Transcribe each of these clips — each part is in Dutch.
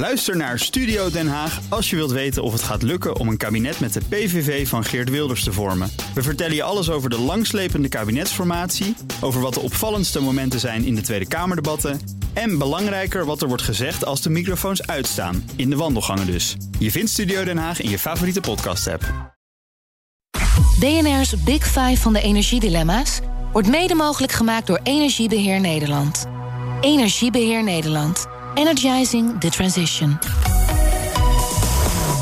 Luister naar Studio Den Haag als je wilt weten of het gaat lukken om een kabinet met de PVV van Geert Wilders te vormen. We vertellen je alles over de langslepende kabinetsformatie, over wat de opvallendste momenten zijn in de Tweede Kamerdebatten en belangrijker wat er wordt gezegd als de microfoons uitstaan, in de wandelgangen dus. Je vindt Studio Den Haag in je favoriete podcast-app. DNR's Big Five van de energiedilemma's wordt mede mogelijk gemaakt door Energiebeheer Nederland. Energiebeheer Nederland. Energizing the transition.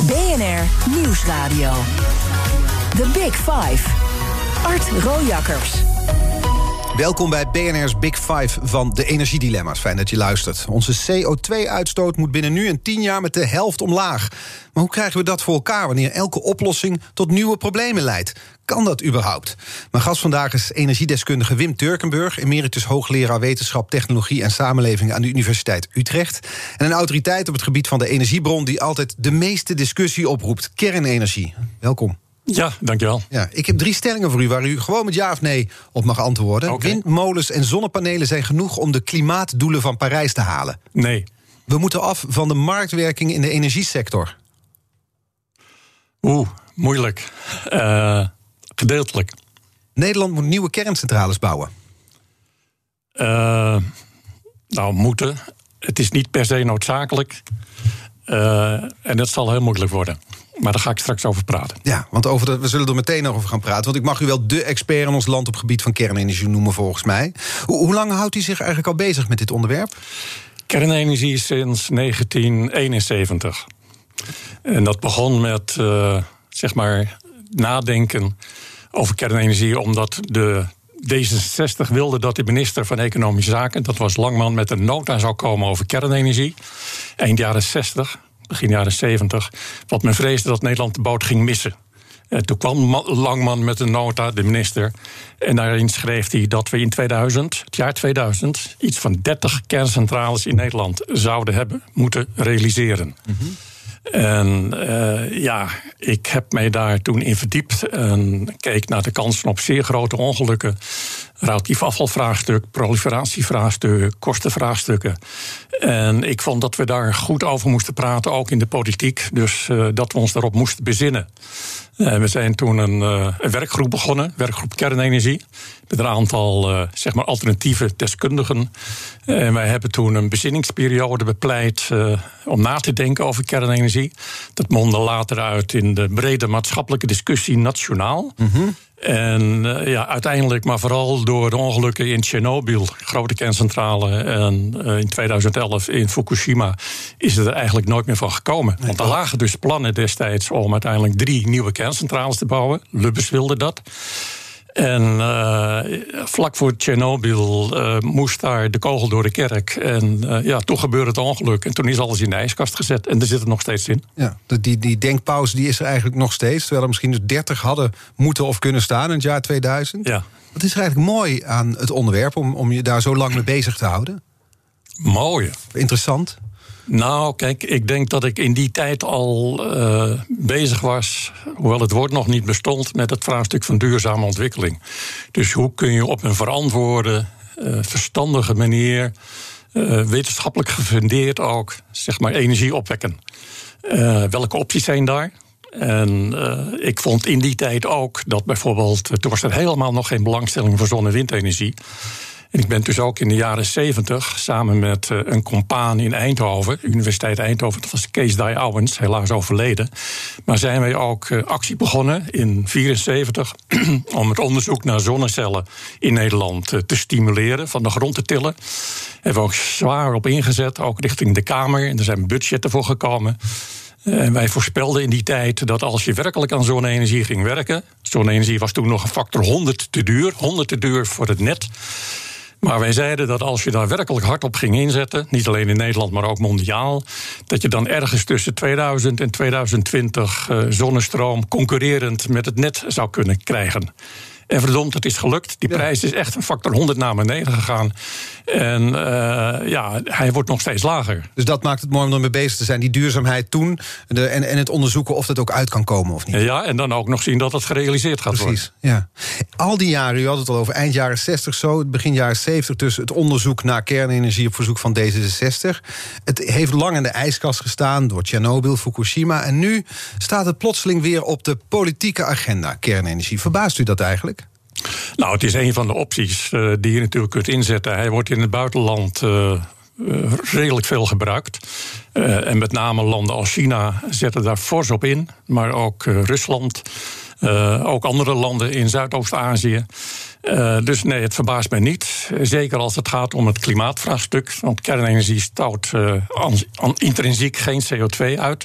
BNR Nieuwsradio. The Big Five. Art Rojakkers. Welkom bij BNR's Big Five van de energiedilemma's. Fijn dat je luistert. Onze CO2-uitstoot moet binnen nu en tien jaar met de helft omlaag. Maar hoe krijgen we dat voor elkaar wanneer elke oplossing tot nieuwe problemen leidt? Kan dat überhaupt? Mijn gast vandaag is energiedeskundige Wim Turkenburg, emeritus hoogleraar wetenschap, technologie en samenleving aan de Universiteit Utrecht. En een autoriteit op het gebied van de energiebron die altijd de meeste discussie oproept: kernenergie. Welkom. Ja, dankjewel. Ja, ik heb drie stellingen voor u waar u gewoon met ja of nee op mag antwoorden. Windmolens en zonnepanelen zijn genoeg om de klimaatdoelen van Parijs te halen. Nee. We moeten af van de marktwerking in de energiesector. Oeh, moeilijk. Eh, gedeeltelijk. Nederland moet nieuwe kerncentrales bouwen. Eh, nou, moeten. Het is niet per se noodzakelijk. Eh, en dat zal heel moeilijk worden. Maar daar ga ik straks over praten. Ja, want over de, we zullen er meteen nog over gaan praten. Want ik mag u wel de expert in ons land op het gebied van kernenergie noemen, volgens mij. Hoe, hoe lang houdt u zich eigenlijk al bezig met dit onderwerp? Kernenergie sinds 1971. En dat begon met, eh, zeg maar, nadenken over kernenergie, omdat de D66 wilde dat de minister van Economische Zaken, dat was Langman, met een nota zou komen over kernenergie. Eind jaren 60, begin jaren 70. Wat men vreesde dat Nederland de boot ging missen. En toen kwam Ma- Langman met een nota, de minister. En daarin schreef hij dat we in 2000, het jaar 2000, iets van 30 kerncentrales in Nederland zouden hebben moeten realiseren. En eh, ja, ik heb mij daar toen in verdiept en keek naar de kansen op zeer grote ongelukken. Radioactief afvalvraagstuk, proliferatievraagstuk, kostenvraagstukken. En ik vond dat we daar goed over moesten praten, ook in de politiek. Dus eh, dat we ons daarop moesten bezinnen. En we zijn toen een, eh, een werkgroep begonnen, werkgroep kernenergie. Met een aantal eh, zeg maar alternatieve deskundigen. En wij hebben toen een bezinningsperiode bepleit eh, om na te denken over kernenergie. Dat mondde later uit in de brede maatschappelijke discussie nationaal. En eh, ja, uiteindelijk, maar vooral door de ongelukken in Tsjernobyl, grote kerncentrale, en eh, in 2011 in Fukushima, is het er eigenlijk nooit meer van gekomen. Want er lagen dus plannen destijds om uiteindelijk drie nieuwe kerncentrales te bouwen. Lubbers wilde dat. En eh, vlak voor Tsjernobyl eh, moest daar de kogel door de kerk. En eh, ja, toen gebeurde het ongeluk. En toen is alles in de ijskast gezet. En daar zit het nog steeds in. Ja, die, die denkpauze die is er eigenlijk nog steeds. Terwijl er misschien dus 30 hadden moeten of kunnen staan in het jaar 2000. Ja. Wat is er eigenlijk mooi aan het onderwerp om, om je daar zo lang mee bezig te houden? Mooi. Interessant. Nou, kijk, ik denk dat ik in die tijd al eh, bezig was, hoewel het woord nog niet bestond, met het vraagstuk van duurzame ontwikkeling. Dus hoe kun je op een verantwoorde, eh, verstandige manier, eh, wetenschappelijk gefundeerd ook, zeg maar, energie opwekken? Welke opties zijn daar? En ik vond in die tijd ook dat bijvoorbeeld, toen was er helemaal nog geen belangstelling voor zonne- en windenergie. En ik ben dus ook in de jaren 70 samen met eh, een compaan in Eindhoven, Universiteit Eindhoven, dat was Kees Dai Owens, helaas overleden. Maar zijn wij ook eh, actie begonnen in 74 om het onderzoek naar zonnecellen in Nederland eh, te stimuleren, van de grond te tillen. Hebben we ook zwaar op ingezet, ook richting de Kamer. En er zijn budgetten voor gekomen. En wij voorspelden in die tijd dat als je werkelijk aan zonne-energie ging werken. Zonne-energie was toen nog een factor 100 te duur. 100 te duur voor het net. Maar wij zeiden dat als je daar werkelijk hard op ging inzetten, niet alleen in Nederland, maar ook mondiaal, dat je dan ergens tussen 2000 en 2020 eh, zonnestroom concurrerend met het net zou kunnen krijgen. En verdomd, het is gelukt. Die prijs is echt een factor 100 naar beneden gegaan. En uh, ja, hij wordt nog steeds lager. Dus dat maakt het mooi om ermee bezig te zijn. Die duurzaamheid toen de, en, en het onderzoeken of dat ook uit kan komen of niet. Ja, en dan ook nog zien dat het gerealiseerd gaat Precies, worden. Ja. Al die jaren, u had het al over eind jaren 60 zo, begin jaren 70... dus het onderzoek naar kernenergie op verzoek van D66. Het heeft lang in de ijskast gestaan door Tsjernobyl, Fukushima... en nu staat het plotseling weer op de politieke agenda, kernenergie. Verbaast u dat eigenlijk? Nou, het is een van de opties uh, die je natuurlijk kunt inzetten. Hij wordt in het buitenland uh, uh, redelijk veel gebruikt. en met name landen als China zetten daar fors op in. Maar ook Rusland, ook andere landen in Zuidoost-Azië. dus nee, het verbaast mij niet. Zeker als het gaat om het klimaatvraagstuk. Want kernenergie stoot intrinsiek geen CO2 uit.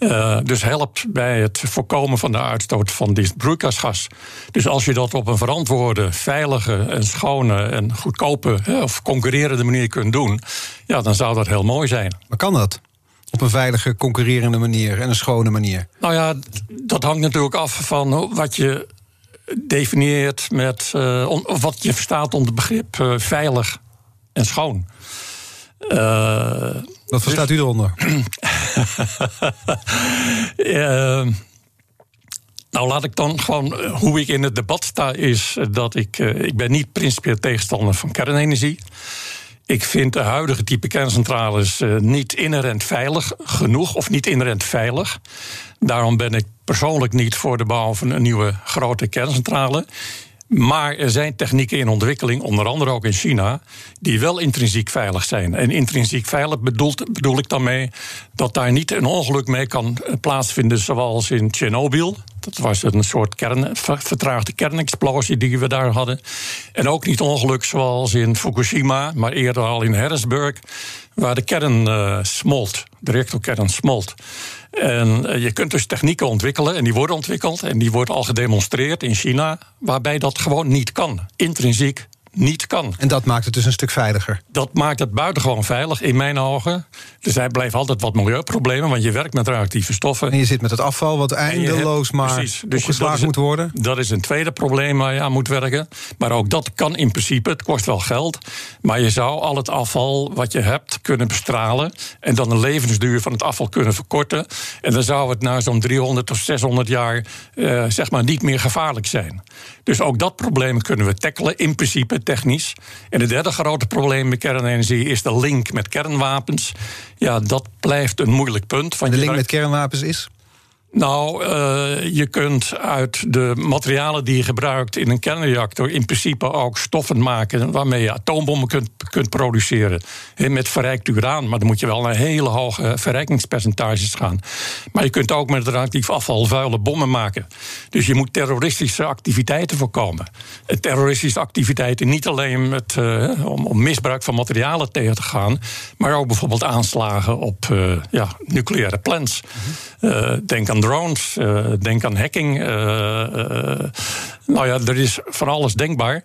Uh, dus helpt bij het voorkomen van de uitstoot van dit broeikasgas. Dus als je dat op een verantwoorde, veilige en schone en goedkope hè, of concurrerende manier kunt doen, ja, dan zou dat heel mooi zijn. Maar kan dat? Op een veilige, concurrerende manier en een schone manier? Nou ja, dat hangt natuurlijk af van wat je definieert met. Uh, wat je verstaat onder het begrip uh, veilig en schoon. Uh, Wat verstaat dus, u eronder? uh, nou, laat ik dan gewoon. Hoe ik in het debat sta, is dat ik. Uh, ik ben niet principieel tegenstander van kernenergie. Ik vind de huidige type kerncentrales niet inherent veilig genoeg, of niet inherent veilig. Daarom ben ik persoonlijk niet voor de bouw van een nieuwe grote kerncentrale. Maar er zijn technieken in ontwikkeling, onder andere ook in China, die wel intrinsiek veilig zijn. En intrinsiek veilig bedoelt, bedoel ik daarmee dat daar niet een ongeluk mee kan eh, plaatsvinden, zoals in Tsjernobyl. Dat was een soort vertraagde kernexplosie die we daar hadden. En ook niet ongeluk zoals in Fukushima, maar eerder al in Harrisburg, waar de kern uh, smolt, de reactorkern smolt. En eh, je kunt dus technieken ontwikkelen, en die worden ontwikkeld, en die wordt al gedemonstreerd in China, waarbij dat gewoon niet kan. Intrinsiek niet kan. En dat maakt het dus een stuk veiliger? Dat maakt het buitengewoon veilig, in mijn ogen. Dus hij blijft altijd wat milieuproblemen, want je werkt met radioactieve stoffen. En je zit met het afval wat eindeloos hebt, maar precies, dus opgeslagen moet worden. Dat is een tweede probleem waar je aan moet werken. Maar ook dat kan in principe, het kost wel geld. Maar je zou al het afval wat je hebt kunnen bestralen... en dan de levensduur van het afval kunnen verkorten. En dan zou het na zo'n 300 of 600 jaar uh, zeg maar niet meer gevaarlijk zijn. Dus ook dat probleem kunnen we tackelen, in principe technisch. En het derde grote probleem met kernenergie is de link met kernwapens. Ja, dat blijft een moeilijk punt. de link met kernwapens is? Nou, uh, je kunt uit de materialen die je gebruikt in een kernreactor in principe ook stoffen maken waarmee je atoombommen kunt, kunt produceren. Met verrijkt uraan, maar dan moet je wel naar hele hoge verrijkingspercentages gaan. Maar je kunt ook met radioactief afval vuile bommen maken. Dus je moet terroristische activiteiten voorkomen. En terroristische activiteiten niet alleen met, uh, om, om, misbruik van materialen tegen te gaan, maar ook bijvoorbeeld aanslagen op uh, ja, nucleaire plants. Mm denk aan drones, uh, denk aan hacking. Uh, nou ja, er is van alles denkbaar.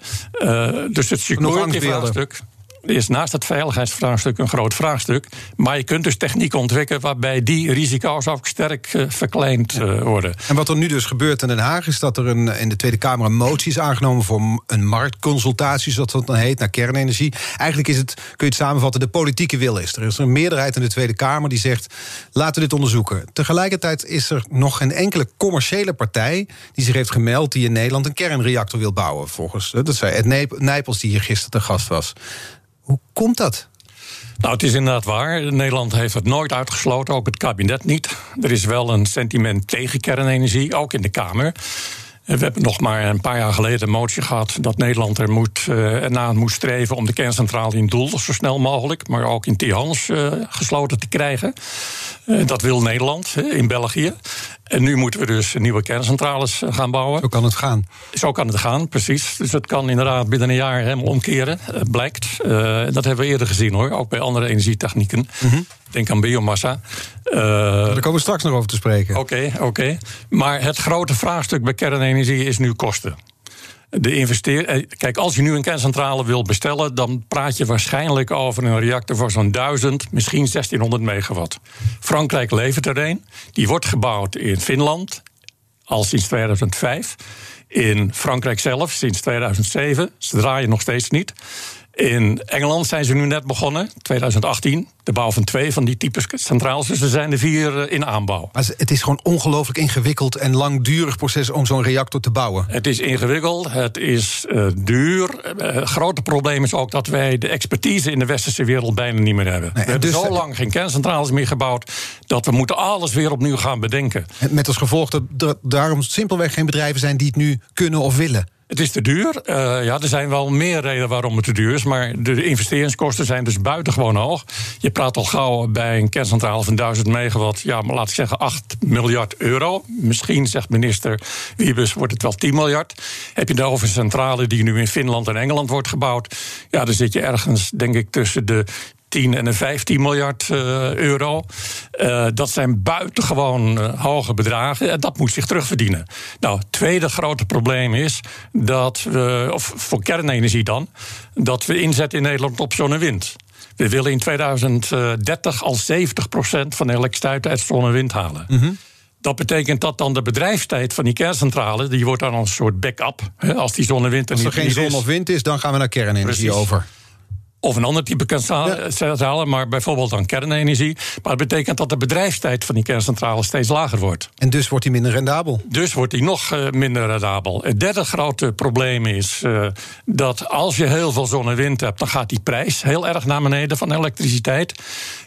dus het security-vraagstuk is naast het veiligheidsvraagstuk een groot vraagstuk. Maar je kunt dus technieken ontwikkelen waarbij die risico's ook sterk uh, verkleind uh, worden. En wat er nu dus gebeurt in Den Haag is dat er een, in de Tweede Kamer een motie is aangenomen voor een marktconsultatie, zoals dat dan heet, naar kernenergie. Eigenlijk is het, kun je het samenvatten, de politieke wil is. Er is een meerderheid in de Tweede Kamer die zegt: laten we dit onderzoeken. Tegelijkertijd is er nog geen enkele commerciële partij die zich heeft gemeld die in Nederland een kernreactor wil bouwen. Volgens dat zei Ed Nijpels, die hier gisteren te gast was. Komt dat? Nou, het is inderdaad waar. Nederland heeft het nooit uitgesloten, ook het kabinet niet. Er is wel een sentiment tegen kernenergie, ook in de Kamer. We hebben nog maar een paar jaar geleden een motie gehad dat Nederland er moet, uh, erna moest streven om de kerncentrale in Doel zo snel mogelijk, maar ook in Tihans uh, gesloten te krijgen. Uh, dat wil Nederland in België. En nu moeten we dus nieuwe kerncentrales gaan bouwen. Zo kan het gaan. Zo kan het gaan, precies. Dus het kan inderdaad binnen een jaar helemaal omkeren, blijkt. dat hebben we eerder gezien hoor, ook bij andere energietechnieken. Mm -hmm. Denk aan biomassa. Uh, Daar komen we straks nog over te spreken. Oké, okay, oké. Okay. Maar het grote vraagstuk bij kernenergie is nu kosten. De investeer eh, Kijk, als je nu een kerncentrale wil bestellen, dan praat je waarschijnlijk over een reactor voor zo'n 1000, misschien 1600 megawatt. Frankrijk levert er een. Die wordt gebouwd in Finland, al sinds 2005. In Frankrijk zelf sinds 2007. Ze draaien nog steeds niet. In Engeland zijn ze nu net begonnen, 2018. De bouw van twee van die types centraals. Dus er zijn er vier eh, in aanbouw. Maar het is gewoon ongelooflijk ingewikkeld en langdurig proces om zo'n reactor te bouwen. Het is ingewikkeld, het is uh, duur. Uh, het grote probleem is ook dat wij de expertise in de westerse wereld bijna niet meer hebben. Nee, we hebben dus, zo lang geen kerncentrales meer gebouwd dat we moeten alles weer opnieuw gaan bedenken. Met als gevolg dat er daarom simpelweg geen bedrijven zijn die het nu kunnen of willen. Het is te duur. Uh, ja, er zijn wel meer redenen waarom het te duur is. Maar de investeringskosten zijn dus buitengewoon hoog. Je praat al gauw bij een kerncentrale van 1000 megawatt. Ja, maar laat ik zeggen 8 miljard euro. Misschien, zegt minister Wiebes, wordt het wel 10 miljard. Heb je het over een centrale die nu in Finland en Engeland wordt gebouwd. Ja, dan zit je ergens, denk ik, tussen de 10 en een 15 miljard uh, euro. Uh, dat zijn buitengewoon uh, hoge bedragen. En dat moet zich terugverdienen. Nou, het tweede grote probleem is dat we, of voor kernenergie dan, dat we inzetten in Nederland op zon en wind. We willen in 2030 al 70% van de elektriciteit uit zon en wind halen. Mm -hmm. Dat betekent dat dan de bedrijfstijd van die kerncentrale... die wordt dan een soort backup. Als die zon en wind er Als er geen zon of wind is, dan gaan we naar kernenergie Precies. over. Of een ander type kerncentrale, ja. maar bijvoorbeeld dan kernenergie. Maar het betekent dat de bedrijfstijd van die kerncentrale steeds lager wordt. En dus wordt die minder rendabel? Dus wordt die nog uh, minder rendabel. Het derde grote probleem is uh, dat als je heel veel zon en wind hebt, dan gaat die prijs heel erg naar beneden van elektriciteit.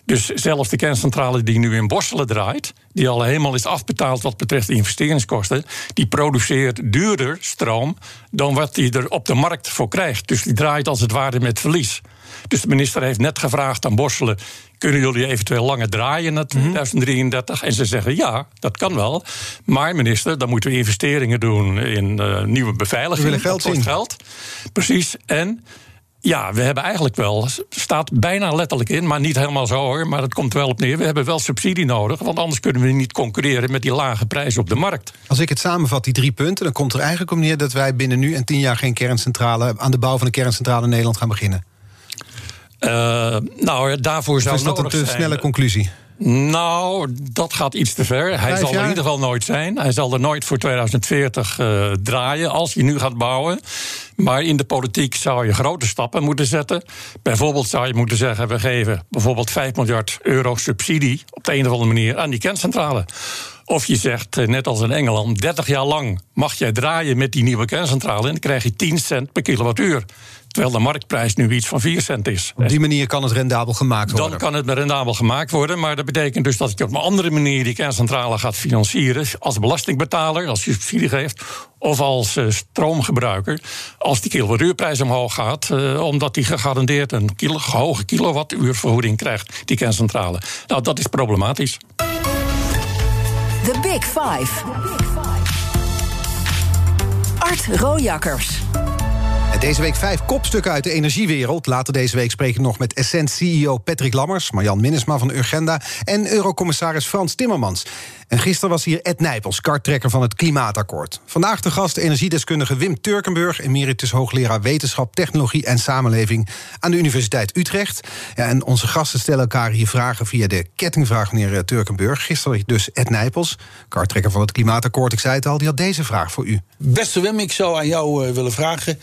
Dus zelfs de kerncentrale die nu in Borselen draait, die al helemaal is afbetaald wat betreft de investeringskosten, die produceert duurder stroom dan wat hij er op de markt voor krijgt. Dus die draait als het ware met verlies. Dus de minister heeft net gevraagd aan Borselen: kunnen jullie eventueel langer draaien naar 2033? Mm -hmm. En ze zeggen ja, dat kan wel. Maar minister, dan moeten we investeringen doen in uh, nieuwe beveiliging. We willen geld zien. Geld. Precies. En ja, we hebben eigenlijk wel, staat bijna letterlijk in, maar niet helemaal zo hoor, maar het komt wel op neer. We hebben wel subsidie nodig, want anders kunnen we niet concurreren met die lage prijzen op de markt. Als ik het samenvat, die drie punten, dan komt er eigenlijk op neer dat wij binnen nu en tien jaar geen kerncentrale, aan de bouw van een kerncentrale in Nederland gaan beginnen. Uh, nou, daarvoor zou of is dat een te snelle conclusie? Nou, dat gaat iets te ver. Hij zal er in ieder geval nooit zijn. Hij zal er nooit voor 2040 uh, draaien als hij nu gaat bouwen. Maar in de politiek zou je grote stappen moeten zetten. Bijvoorbeeld zou je moeten zeggen: we geven bijvoorbeeld 5 miljard euro subsidie op de een of andere manier aan die kerncentrale. Of je zegt, eh, net als in Engeland, 30 jaar lang mag jij draaien met die nieuwe kerncentrale en dan krijg je 10 cent per kilowattuur. Terwijl de marktprijs nu iets van 4 cent is. Op die manier kan het rendabel gemaakt worden. Dan kan het rendabel gemaakt worden. Maar dat betekent dus dat je op een andere manier die kerncentrale gaat financieren. Als belastingbetaler, als je subsidie geeft. Of als uh, stroomgebruiker. Als die kilowattuurprijs omhoog gaat. Uh, omdat die gegarandeerd een kilo, hoge kilowattuurvergoeding krijgt. Die kerncentrale. Nou, dat is problematisch. The Big Five. Art Rojakkers. Deze week vijf kopstukken uit de energiewereld. Later deze week spreken we nog met Essent-CEO Patrick Lammers... Marjan Minnesma van Urgenda en Eurocommissaris Frans Timmermans. En gisteren was hier Ed Nijpels, karttrekker van het Klimaatakkoord. Vandaag de gast energiedeskundige Wim Turkenburg... emeritus hoogleraar Wetenschap, Technologie en Samenleving... aan de Universiteit Utrecht. Ja, en onze gasten stellen elkaar hier vragen via de kettingvraag, meneer eh, Turkenburg. Gisteren dus Ed Nijpels, karttrekker van het Klimaatakkoord. Ik zei het al, die had deze vraag voor u. Beste Wim, ik zou aan jou uh, willen vragen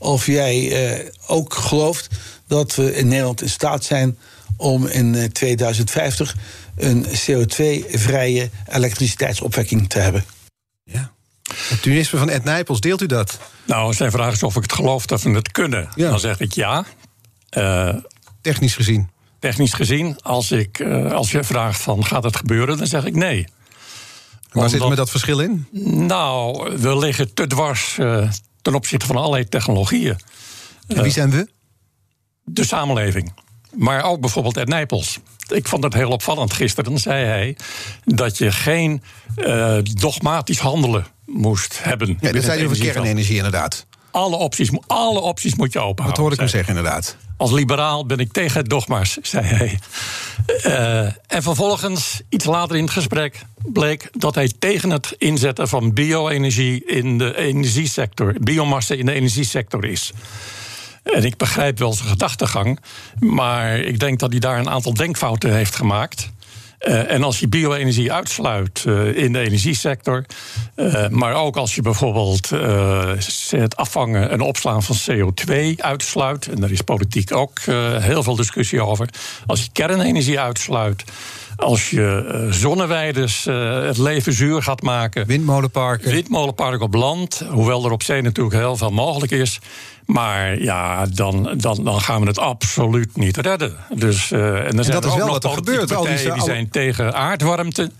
of jij uh, ook gelooft dat we in Nederland in staat zijn om in 2050 een CO2-vrije elektriciteitsopwekking te hebben. Ja. Het tunisme van Ed Nijpels, deelt u dat? Nou, zijn vraag is of ik het geloof dat we het kunnen. Ja. Dan zeg ik ja. Uh, technisch gezien? Technisch gezien, als, ik, uh, als je vraagt van gaat het gebeuren, dan zeg ik nee. Waar zit met dat verschil in? Nou, we liggen te dwars uh, ten opzichte van allerlei technologieën. En wie zijn we? De samenleving. Maar ook bijvoorbeeld Ed Nijpels. Ik vond het heel opvallend gisteren, zei hij, dat je geen uh, dogmatisch handelen moest hebben. Ja, dat zei over kernenergie inderdaad. Alle opties, alle opties moet je openhouden. Dat hoorde ik hem zeggen, inderdaad. Als liberaal ben ik tegen dogma's, zei hij. Uh, en vervolgens, iets later in het gesprek, bleek dat hij tegen het inzetten van bio-energie in de energiesector, biomassa in de energiesector is. En ik begrijp wel zijn gedachtegang. Maar ik denk dat hij daar een aantal denkfouten heeft gemaakt. Uh, en als je bio-energie uitsluit uh, in de energiesector, uh, maar ook als je bijvoorbeeld het afvangen en opslaan van CO2 uitsluit, en daar is politiek ook heel veel discussie over, als je kernenergie uitsluit. Als je zonneweiders het leven zuur gaat maken. Windmolenparken. Windmolenparken op land. Hoewel er op zee natuurlijk heel veel mogelijk is. Maar ja, dan, dan, dan gaan we het absoluut niet redden. Dus, uh, en, er zijn dat is ook wel nog wat er gebeurt. Partijen, die, die zijn tegen aardwarmte.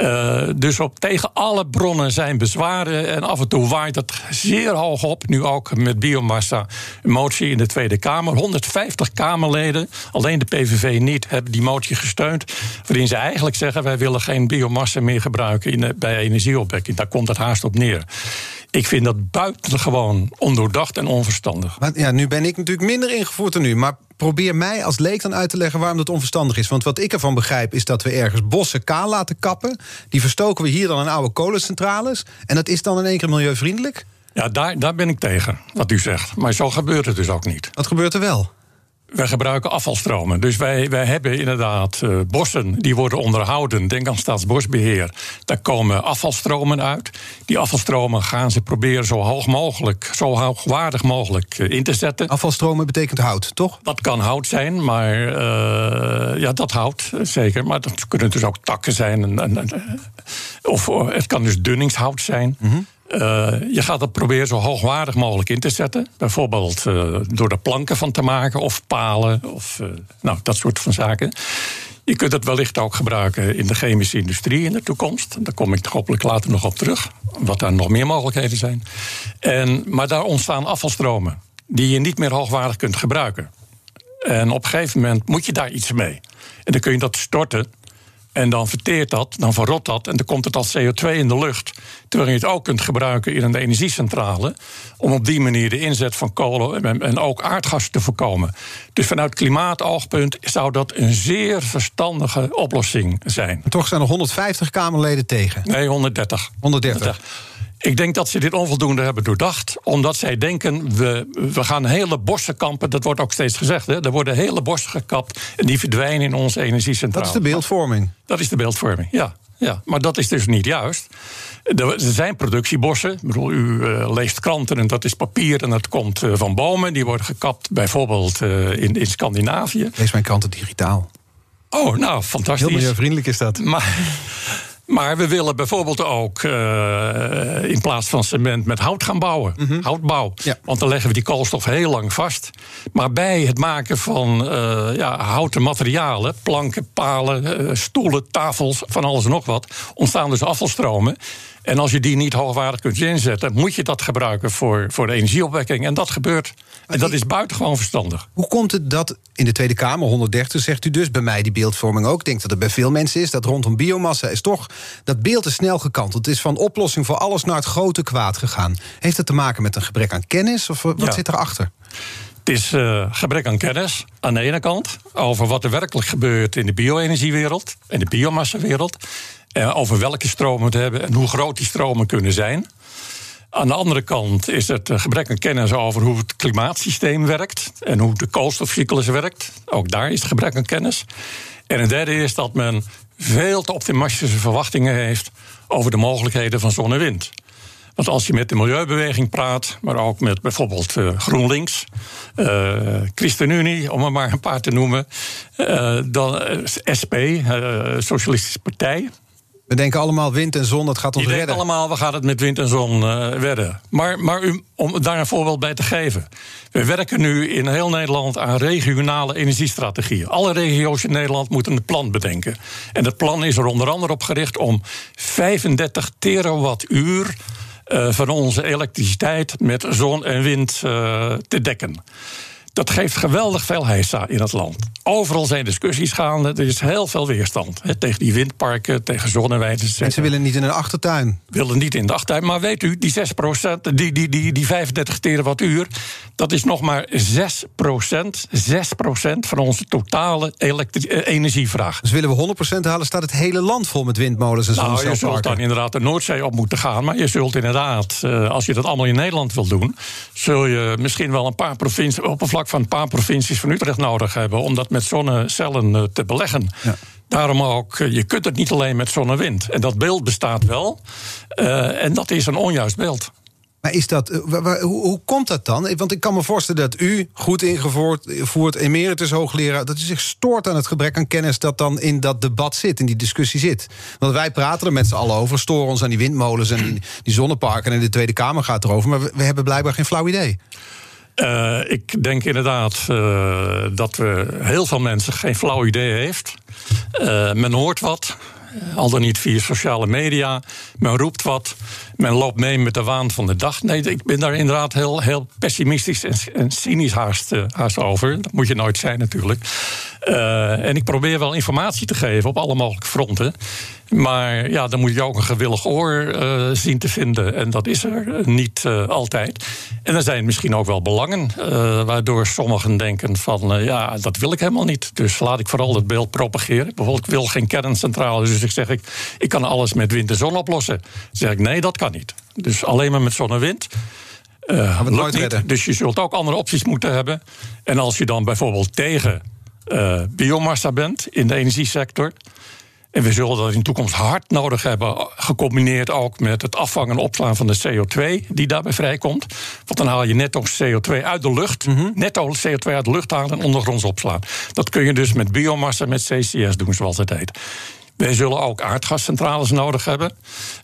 Uh, dus op, tegen alle bronnen zijn bezwaren. En af en toe waait het zeer hoog op. Nu ook met biomassa. Motie in de Tweede Kamer. 150 Kamerleden, alleen de PVV niet, hebben die motie gesteund. Waarin ze eigenlijk zeggen: wij willen geen biomassa meer gebruiken in, bij energieopwekking. Daar komt het haast op neer. Ik vind dat buitengewoon ondoordacht en onverstandig. Maar ja, nu ben ik natuurlijk minder ingevoerd dan u. Maar probeer mij als leek dan uit te leggen waarom dat onverstandig is. Want wat ik ervan begrijp is dat we ergens bossen kaal laten kappen. Die verstoken we hier dan in oude kolencentrales. En dat is dan in één keer milieuvriendelijk? Ja, daar, daar ben ik tegen, wat u zegt. Maar zo gebeurt het dus ook niet. Wat gebeurt er wel? Wij gebruiken afvalstromen. Dus wij, wij hebben inderdaad uh, bossen die worden onderhouden. Denk aan staatsbosbeheer. Daar komen afvalstromen uit. Die afvalstromen gaan ze proberen zo hoog mogelijk, zo hoogwaardig mogelijk uh, in te zetten. Afvalstromen betekent hout, toch? Dat kan hout zijn, maar uh, ja, dat hout zeker. Maar dat kunnen dus ook takken zijn. En, en, of het kan dus dunningshout zijn. Mm -hmm. Uh, je gaat het proberen zo hoogwaardig mogelijk in te zetten. Bijvoorbeeld uh, door er planken van te maken of palen of uh, nou, dat soort van zaken. Je kunt het wellicht ook gebruiken in de chemische industrie in de toekomst. Daar kom ik hopelijk later nog op terug, wat daar nog meer mogelijkheden zijn. En, maar daar ontstaan afvalstromen die je niet meer hoogwaardig kunt gebruiken. En op een gegeven moment moet je daar iets mee. En dan kun je dat storten en dan verteert dat, dan verrot dat en dan komt het als CO2 in de lucht. Terwijl je het ook kunt gebruiken in een energiecentrale. Om op die manier de inzet van kolen en ook aardgas te voorkomen. Dus vanuit klimaatoogpunt zou dat een zeer verstandige oplossing zijn. Maar toch zijn er 150 Kamerleden tegen? Nee, 130. 130. 130. Ik denk dat ze dit onvoldoende hebben doordacht. Omdat zij denken, we, we gaan hele bossen kampen. Dat wordt ook steeds gezegd. Hè? Er worden hele bossen gekapt. En die verdwijnen in onze energiecentrale. Dat is de beeldvorming. Dat is de beeldvorming, ja. ja. Maar dat is dus niet juist. Er zijn productiebossen. Ik bedoel, u uh, leest kranten en dat is papier en dat komt uh, van bomen. Die worden gekapt bijvoorbeeld uh, in, in Scandinavië. Lees mijn kranten digitaal. Oh, nou, fantastisch. Heel milieuvriendelijk is dat. Maar... Maar we willen bijvoorbeeld ook uh, in plaats van cement met hout gaan bouwen. Mm -hmm. Houtbouw. Ja. Want dan leggen we die koolstof heel lang vast. Maar bij het maken van uh, ja, houten materialen, planken, palen, uh, stoelen, tafels, van alles en nog wat, ontstaan dus afvalstromen. En als je die niet hoogwaardig kunt inzetten, moet je dat gebruiken voor, voor de energieopwekking. En dat gebeurt. En dat is buitengewoon verstandig. Hoe komt het dat in de Tweede Kamer, 130 zegt u dus, bij mij die beeldvorming ook, ik denk dat het bij veel mensen is, dat rondom biomassa is toch, dat beeld is snel gekanteld. Het is van oplossing voor alles naar het grote kwaad gegaan. Heeft het te maken met een gebrek aan kennis of wat ja. zit erachter? Het is uh, gebrek aan kennis aan de ene kant over wat er werkelijk gebeurt in de bio-energiewereld, in de biomassawereld. Uh, over welke stromen we hebben en hoe groot die stromen kunnen zijn. Aan de andere kant is het gebrek aan kennis over hoe het klimaatsysteem werkt en hoe de koolstofcyclus werkt. Ook daar is het gebrek aan kennis. En een derde is dat men veel te optimistische verwachtingen heeft over de mogelijkheden van zon en wind. Want als je met de milieubeweging praat, maar ook met bijvoorbeeld uh, GroenLinks, uh, ChristenUnie, om er maar een paar te noemen, dan SP, Socialistische Partij, we denken allemaal wind en zon, dat gaat ons redden. denken allemaal, we gaan het met wind en zon uh, redden. Maar, maar u, om daar een voorbeeld bij te geven. We werken nu in heel Nederland aan regionale energiestrategieën. Alle regio's in Nederland moeten een plan bedenken. En dat plan is er onder andere op gericht om 35 terawattuur... Uh, van onze elektriciteit met zon en wind uh, te dekken. Dat geeft geweldig veel heisa in het land. Overal zijn discussies gaande. Er is heel veel weerstand. He, tegen die windparken, tegen zonneweiden. Mensen willen niet in een achtertuin. Willen niet in de achtertuin. Maar weet u, die 6% die, die, die, die 35 terawattuur... dat is nog maar 6% 6% van onze totale energievraag. Dus willen we 100% halen, staat het hele land vol met windmolens en nou, je zult dan inderdaad de Noordzee op moeten gaan. Maar je zult inderdaad, als je dat allemaal in Nederland wil doen... zul je misschien wel een paar provincies... op van een paar provincies van Utrecht nodig hebben... om dat met zonnecellen te beleggen. Ja. Daarom ook, eh, je kunt het niet alleen met zon en dat beeld bestaat wel. Uh, en dat is een onjuist beeld. Maar is dat, hoe, hoe, komt dat dan? Want ik kan me voorstellen dat u, goed ingevoerd emeritus hoogleraar... dat u zich stoort aan het gebrek aan kennis dat dan in dat debat zit, in die discussie zit. Want wij praten er met z'n allen over, storen ons aan die windmolens en die, die zonneparken... en de Tweede Kamer gaat erover, maar we, we hebben blijkbaar geen flauw idee. Uh, ik denk inderdaad uh, dat we heel veel mensen geen flauw idee heeft. Uh, men hoort wat, al dan niet via sociale media. Men roept wat. Men loopt mee met de waan van de dag. Nee, ik ben daar inderdaad heel, heel pessimistisch en, cynisch haast, over. Dat moet je nooit zijn, natuurlijk. En ik probeer wel informatie te geven op alle mogelijke fronten. Maar ja, dan moet je ook een gewillig oor uh, zien te vinden. En dat is er niet uh, altijd. En er zijn misschien ook wel belangen. Uh, waardoor sommigen denken van ja, dat wil ik helemaal niet. Dus laat ik vooral het beeld propageren. Bijvoorbeeld, ik wil geen kerncentrale. Dus ik zeg ik, ik kan alles met wind en zon oplossen. Dan zeg ik nee, dat kan niet. Dus alleen maar met zon en wind. Uh, lukt niet. Dus je zult ook andere opties moeten hebben. En als je dan bijvoorbeeld tegen biomassa bent in de energiesector. En we zullen dat in de toekomst hard nodig hebben, gecombineerd ook met het afvangen en opslaan van de CO2 die daarbij vrijkomt. Want dan haal je netto CO2 uit de lucht, mm -hmm. netto CO2 uit de lucht halen en ondergronds opslaan. Dat kun je dus met biomassa, met CCS doen, zoals het heet. Wij zullen ook aardgascentrales nodig hebben.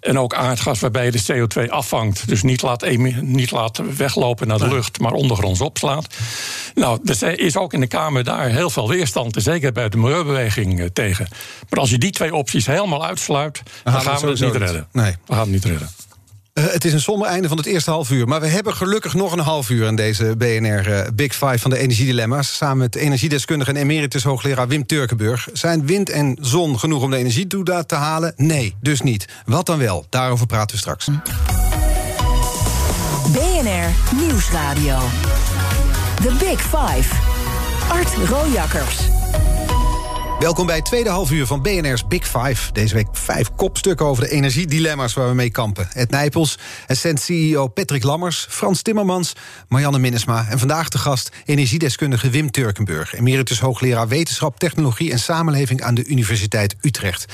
En ook aardgas waarbij je de CO2 afvangt. Dus niet laat, niet laat weglopen naar de lucht, maar ondergronds opslaat. Nou, er is ook in de Kamer daar heel veel weerstand. Zeker bij de milieubeweging eh, tegen. Maar als je die twee opties helemaal uitsluit, dan, dan gaan we het niet redden. Nee. We gaan het niet redden. Uh, het is een somber einde van het eerste half uur. Maar we hebben gelukkig nog een half uur aan deze BNR uh, Big Five van de energiedilemma's. Samen met energiedeskundige en emeritus hoogleraar Wim Turkenburg. Zijn wind en zon genoeg om de energietoedaad te halen? Nee, dus niet. Wat dan wel? Daarover praten we straks. BNR Nieuwsradio. The Big Five. Art Rojakkers. Welkom bij het tweede halfuur van BNR's Big Five. Deze week vijf kopstukken over de energiedilemma's waar we mee kampen. Ed Nijpels, Essent-CEO Patrick Lammers, Frans Timmermans, Marianne Minnesma... en vandaag de gast energiedeskundige Wim Turkenburg... emeritus hoogleraar wetenschap, technologie en samenleving... aan de Universiteit Utrecht.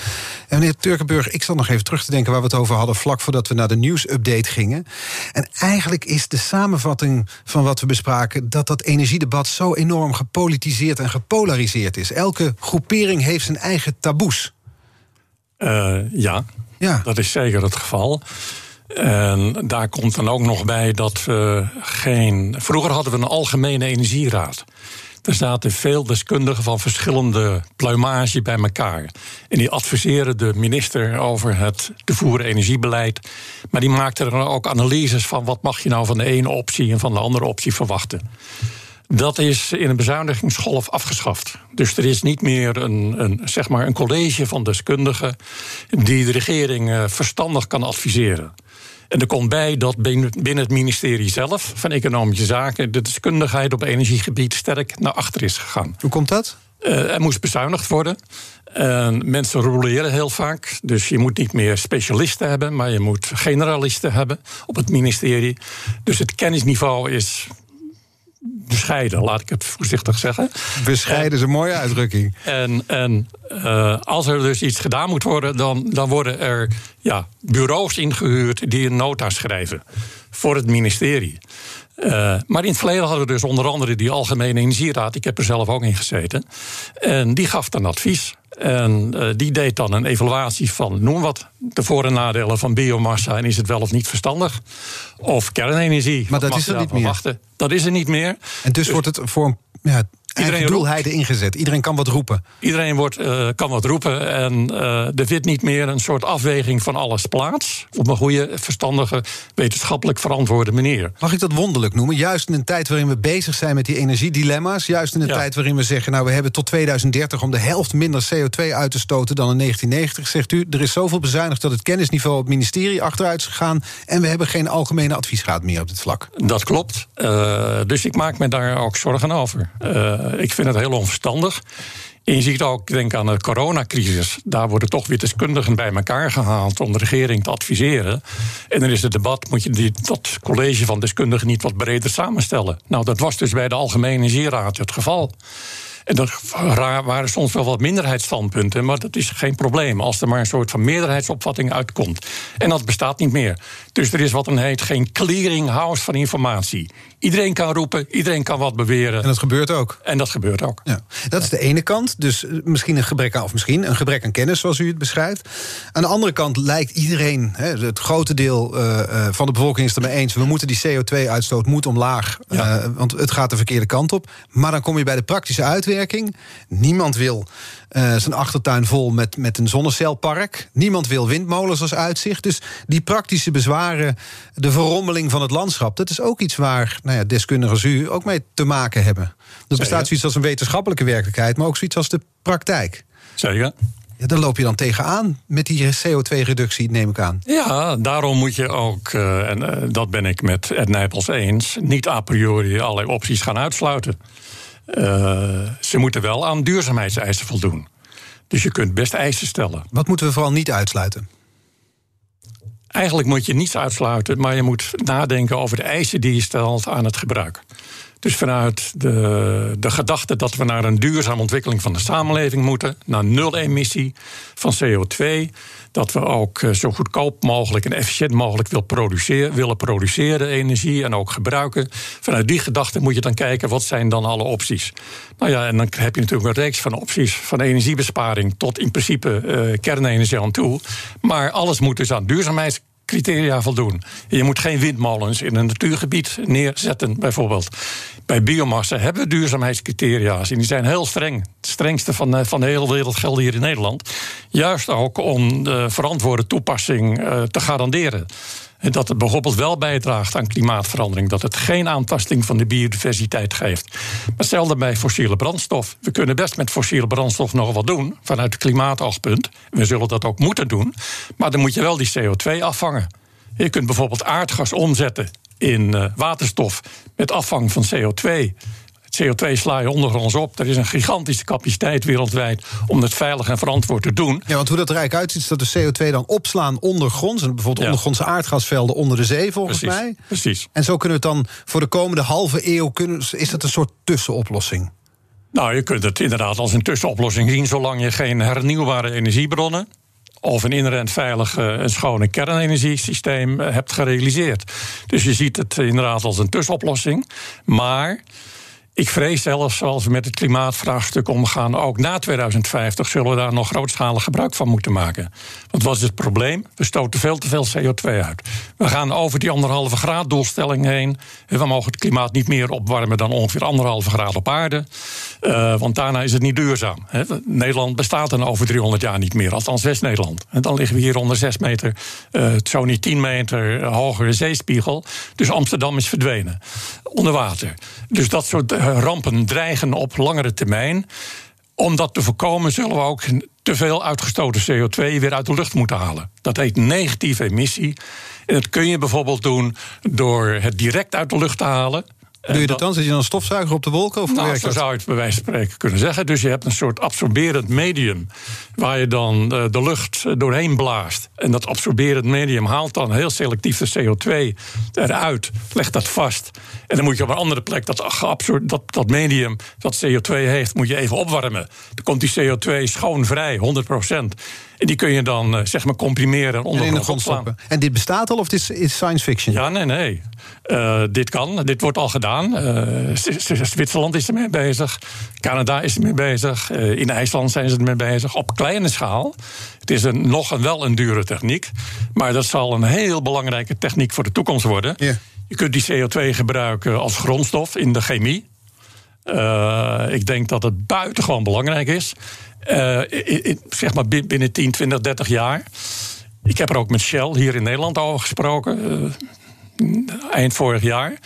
En meneer Turkenburg, ik zal nog even terug te denken... waar we het over hadden vlak voordat we naar de nieuwsupdate gingen. En eigenlijk is de samenvatting van wat we bespraken... dat dat energiedebat zo enorm gepolitiseerd en gepolariseerd is. Elke groep heeft zijn eigen taboes. Uh, ja, ja, dat is zeker het geval. En daar komt dan ook nog bij dat we geen. Vroeger hadden we een algemene energieraad. Er zaten veel deskundigen van verschillende pluimage bij elkaar. En die adviseren de minister over het te voeren energiebeleid. Maar die maakten er ook analyses van wat mag je nou van de ene optie en van de andere optie verwachten. Dat is in een bezuinigingsgolf afgeschaft. Dus er is niet meer een, een, zeg maar een college van deskundigen die de regering uh, verstandig kan adviseren. En er komt bij dat binnen het ministerie zelf van Economische Zaken de deskundigheid op energiegebied sterk naar achter is gegaan. Hoe komt dat? Uh, er moest bezuinigd worden. En mensen roleren heel vaak. Dus je moet niet meer specialisten hebben, maar je moet generalisten hebben op het ministerie. Dus het kennisniveau is bescheiden, laat ik het voorzichtig zeggen. Bescheiden is een mooie uitdrukking. En, en uh, als er dus iets gedaan moet worden, dan, dan worden er ja, bureaus ingehuurd die een nota schrijven voor het ministerie. Uh, maar in het verleden hadden we dus onder andere die Algemene Energieraad. Ik heb er zelf ook in gezeten. En die gaf dan advies. En uh, die deed dan een evaluatie van, noem wat, de voor- en nadelen van biomassa en is het wel of niet verstandig. Of kernenergie. Maar dat is er niet meer. Wachten. Dat is er niet meer. En dus, dus wordt het voor een ja, Iedereen doelheide ingezet. Iedereen kan wat roepen. Iedereen wordt, uh, kan wat roepen. En uh, er vindt niet meer een soort afweging van alles plaats. Op een goede, verstandige, wetenschappelijk verantwoorde manier. Mag ik dat wonderlijk noemen? Juist in een tijd waarin we bezig zijn met die energiedilemma's. Juist in een ja. tijd waarin we zeggen, nou we hebben tot 2030 om de helft minder CO2 uit te stoten dan in 1990. Zegt u, er is zoveel bezuinigd dat het kennisniveau op het ministerie achteruit is gegaan. En we hebben geen algemene adviesraad meer op dit vlak. Dat klopt. Uh, dus ik maak me daar ook zorgen over. Uh, ik vind het heel onverstandig. En je ziet ook, denk aan de coronacrisis. Daar worden toch weer deskundigen bij elkaar gehaald om de regering te adviseren. En dan is het debat: moet je die, dat college van deskundigen niet wat breder samenstellen? Nou, dat was dus bij de Algemene Energieraad het geval. En dat waren soms wel wat minderheidsstandpunten, maar dat is geen probleem als er maar een soort van meerderheidsopvatting uitkomt. En dat bestaat niet meer. Dus er is wat een heet geen clearinghouse van informatie. Iedereen kan roepen, iedereen kan wat beweren. En dat gebeurt ook. En dat gebeurt ook. Ja. Dat is de ene kant. Dus eh, misschien een gebrek aan, of misschien een gebrek aan kennis, zoals u het beschrijft. Aan de andere kant lijkt iedereen, het grote deel uh, van de bevolking is het ermee eens. We moeten die CO2-uitstoot moet omlaag. Ja. want het gaat de verkeerde kant op. Maar dan kom je bij de praktische uitwerking. Niemand wil uh, zijn achtertuin vol met, met een zonnecelpark. Niemand wil windmolens als uitzicht. Dus die praktische bezwaren, de verrommeling van het landschap... dat is ook iets waar nou ja, deskundigen als u ook mee te maken hebben. Er bestaat zoiets als een wetenschappelijke werkelijkheid... maar ook zoiets als de praktijk. Zeker. Ja, daar loop je dan tegenaan met die CO2-reductie, neem ik aan. Ja, daarom moet je ook, uh, en uh, dat ben ik met Ed Nijpels eens... niet a priori allerlei opties gaan uitsluiten. Uh, ze moeten wel aan duurzaamheidseisen voldoen. Dus je kunt best eisen stellen. Wat moeten we vooral niet uitsluiten? Eigenlijk moet je niets uitsluiten, maar je moet nadenken over de eisen die je stelt aan het gebruik. Dus vanuit de, de gedachte dat we naar een duurzame ontwikkeling van de samenleving moeten, naar nul emissie van CO2, dat we ook eh, zo goedkoop mogelijk en efficiënt mogelijk wil produceren, willen produceren energie en ook gebruiken. Vanuit die gedachte moet je dan kijken wat zijn dan alle opties. Nou ja, en dan heb je natuurlijk een reeks van opties, van energiebesparing tot in principe uh, kernenergie aan toe. Maar alles moet dus aan duurzaamheid criteria voldoen. Je moet geen windmolens in een natuurgebied neerzetten, bijvoorbeeld. Bij biomassa hebben we duurzaamheidscriteria's. En die zijn heel streng. Het strengste van de, van de hele wereld gelden hier in Nederland. Juist ook om de verantwoorde toepassing uh, te garanderen. Dat het bijvoorbeeld wel bijdraagt aan klimaatverandering. Dat het geen aantasting van de biodiversiteit geeft. Maar hetzelfde bij fossiele brandstof. We kunnen best met fossiele brandstof nog wat doen. Vanuit het klimaatoogpunt. We zullen dat ook moeten doen. Maar dan moet je wel die CO2 afvangen. Je kunt bijvoorbeeld aardgas omzetten in uh, waterstof met afvang van CO2. CO2 sla je ondergronds op. Er is een gigantische capaciteit wereldwijd om het veilig en verantwoord te doen. Ja, want hoe dat er eigenlijk uitziet, is dat de CO2 dan opslaan ondergronds. En bijvoorbeeld ja. ondergrondse aardgasvelden onder de zee, volgens precies, mij. Precies. En zo kunnen we het dan voor de komende halve eeuw. Kunnen, is dat een soort tussenoplossing? Nou, je kunt het inderdaad als een tussenoplossing zien, zolang je geen hernieuwbare energiebronnen of een inherent veilig en schone kernenergiesysteem hebt gerealiseerd. Dus je ziet het inderdaad als een tussenoplossing. Maar ik vrees zelfs, zoals we met het klimaatvraagstuk omgaan, ook na 2050 zullen we daar nog grootschalig gebruik van moeten maken. Want wat is het probleem? We stoten veel te veel CO2 uit. We gaan over die anderhalve graad doelstelling heen. We mogen het klimaat niet meer opwarmen dan ongeveer anderhalve graad op aarde. Uh, want daarna is het niet duurzaam. Nederland bestaat dan over 300 jaar niet meer, althans West-Nederland. Dan liggen we hier onder 6 meter, uh, zo niet 10 meter hogere zeespiegel. Dus Amsterdam is verdwenen. Onder water. Dus dat soort rampen dreigen op langere termijn. Om dat te voorkomen zullen we ook te veel uitgestoten CO2 weer uit de lucht moeten halen. Dat heet negatieve emissie. En dat kun je bijvoorbeeld doen door het direct uit de lucht te halen. Doe je dat dan? Zet je dan een stofzuiger op de wolken? Of nou, zo zou je het bij wijze van spreken kunnen zeggen. Dus je hebt een soort absorberend medium... waar je dan de lucht doorheen blaast. En dat absorberend medium haalt dan heel selectief de CO2 eruit. Legt dat vast. En dan moet je op een andere plek dat, dat, dat medium dat CO2 heeft... moet je even opwarmen. Dan komt die CO2 schoonvrij, 100 en die kun je dan zeg maar comprimeren en onder de grond stoppen. En dit bestaat al of dit is, is science fiction? Ja, nee, nee. Uh, dit kan, dit wordt al gedaan. Uh, Zwitserland is ermee bezig. Canada is ermee bezig. Uh, in IJsland zijn ze ermee bezig. Op kleine schaal. Het is een, nog een, wel een dure techniek. Maar dat zal een heel belangrijke techniek voor de toekomst worden. Yeah. Je kunt die CO2 gebruiken als grondstof in de chemie. ik denk dat het buitengewoon belangrijk is. In, zeg maar binnen 10, 20, 30 jaar. Ik heb er ook met Shell hier in Nederland over gesproken eind vorig jaar.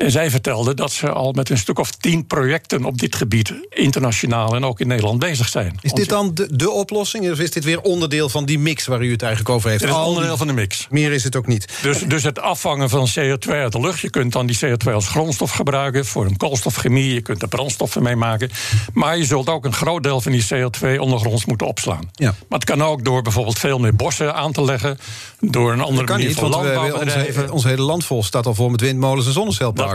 En zij vertelde dat ze al met een stuk of tien projecten op dit gebied, internationaal en ook in Nederland, bezig zijn. Is dit dan de, de oplossing? Of is dit weer onderdeel van die mix waar u het eigenlijk over heeft? Het is onderdeel van de mix. Meer is het ook niet. Dus, dus het afvangen van CO2 uit de lucht. Je kunt dan die CO2 als grondstof gebruiken voor een koolstofchemie. Je kunt er brandstoffen mee maken. Maar je zult ook een groot deel van die CO2 ondergronds moeten opslaan. Ja. Maar het kan ook door bijvoorbeeld veel meer bossen aan te leggen. Door een andere manier niet, van landbouw onze hele land vol staat al vol met windmolens en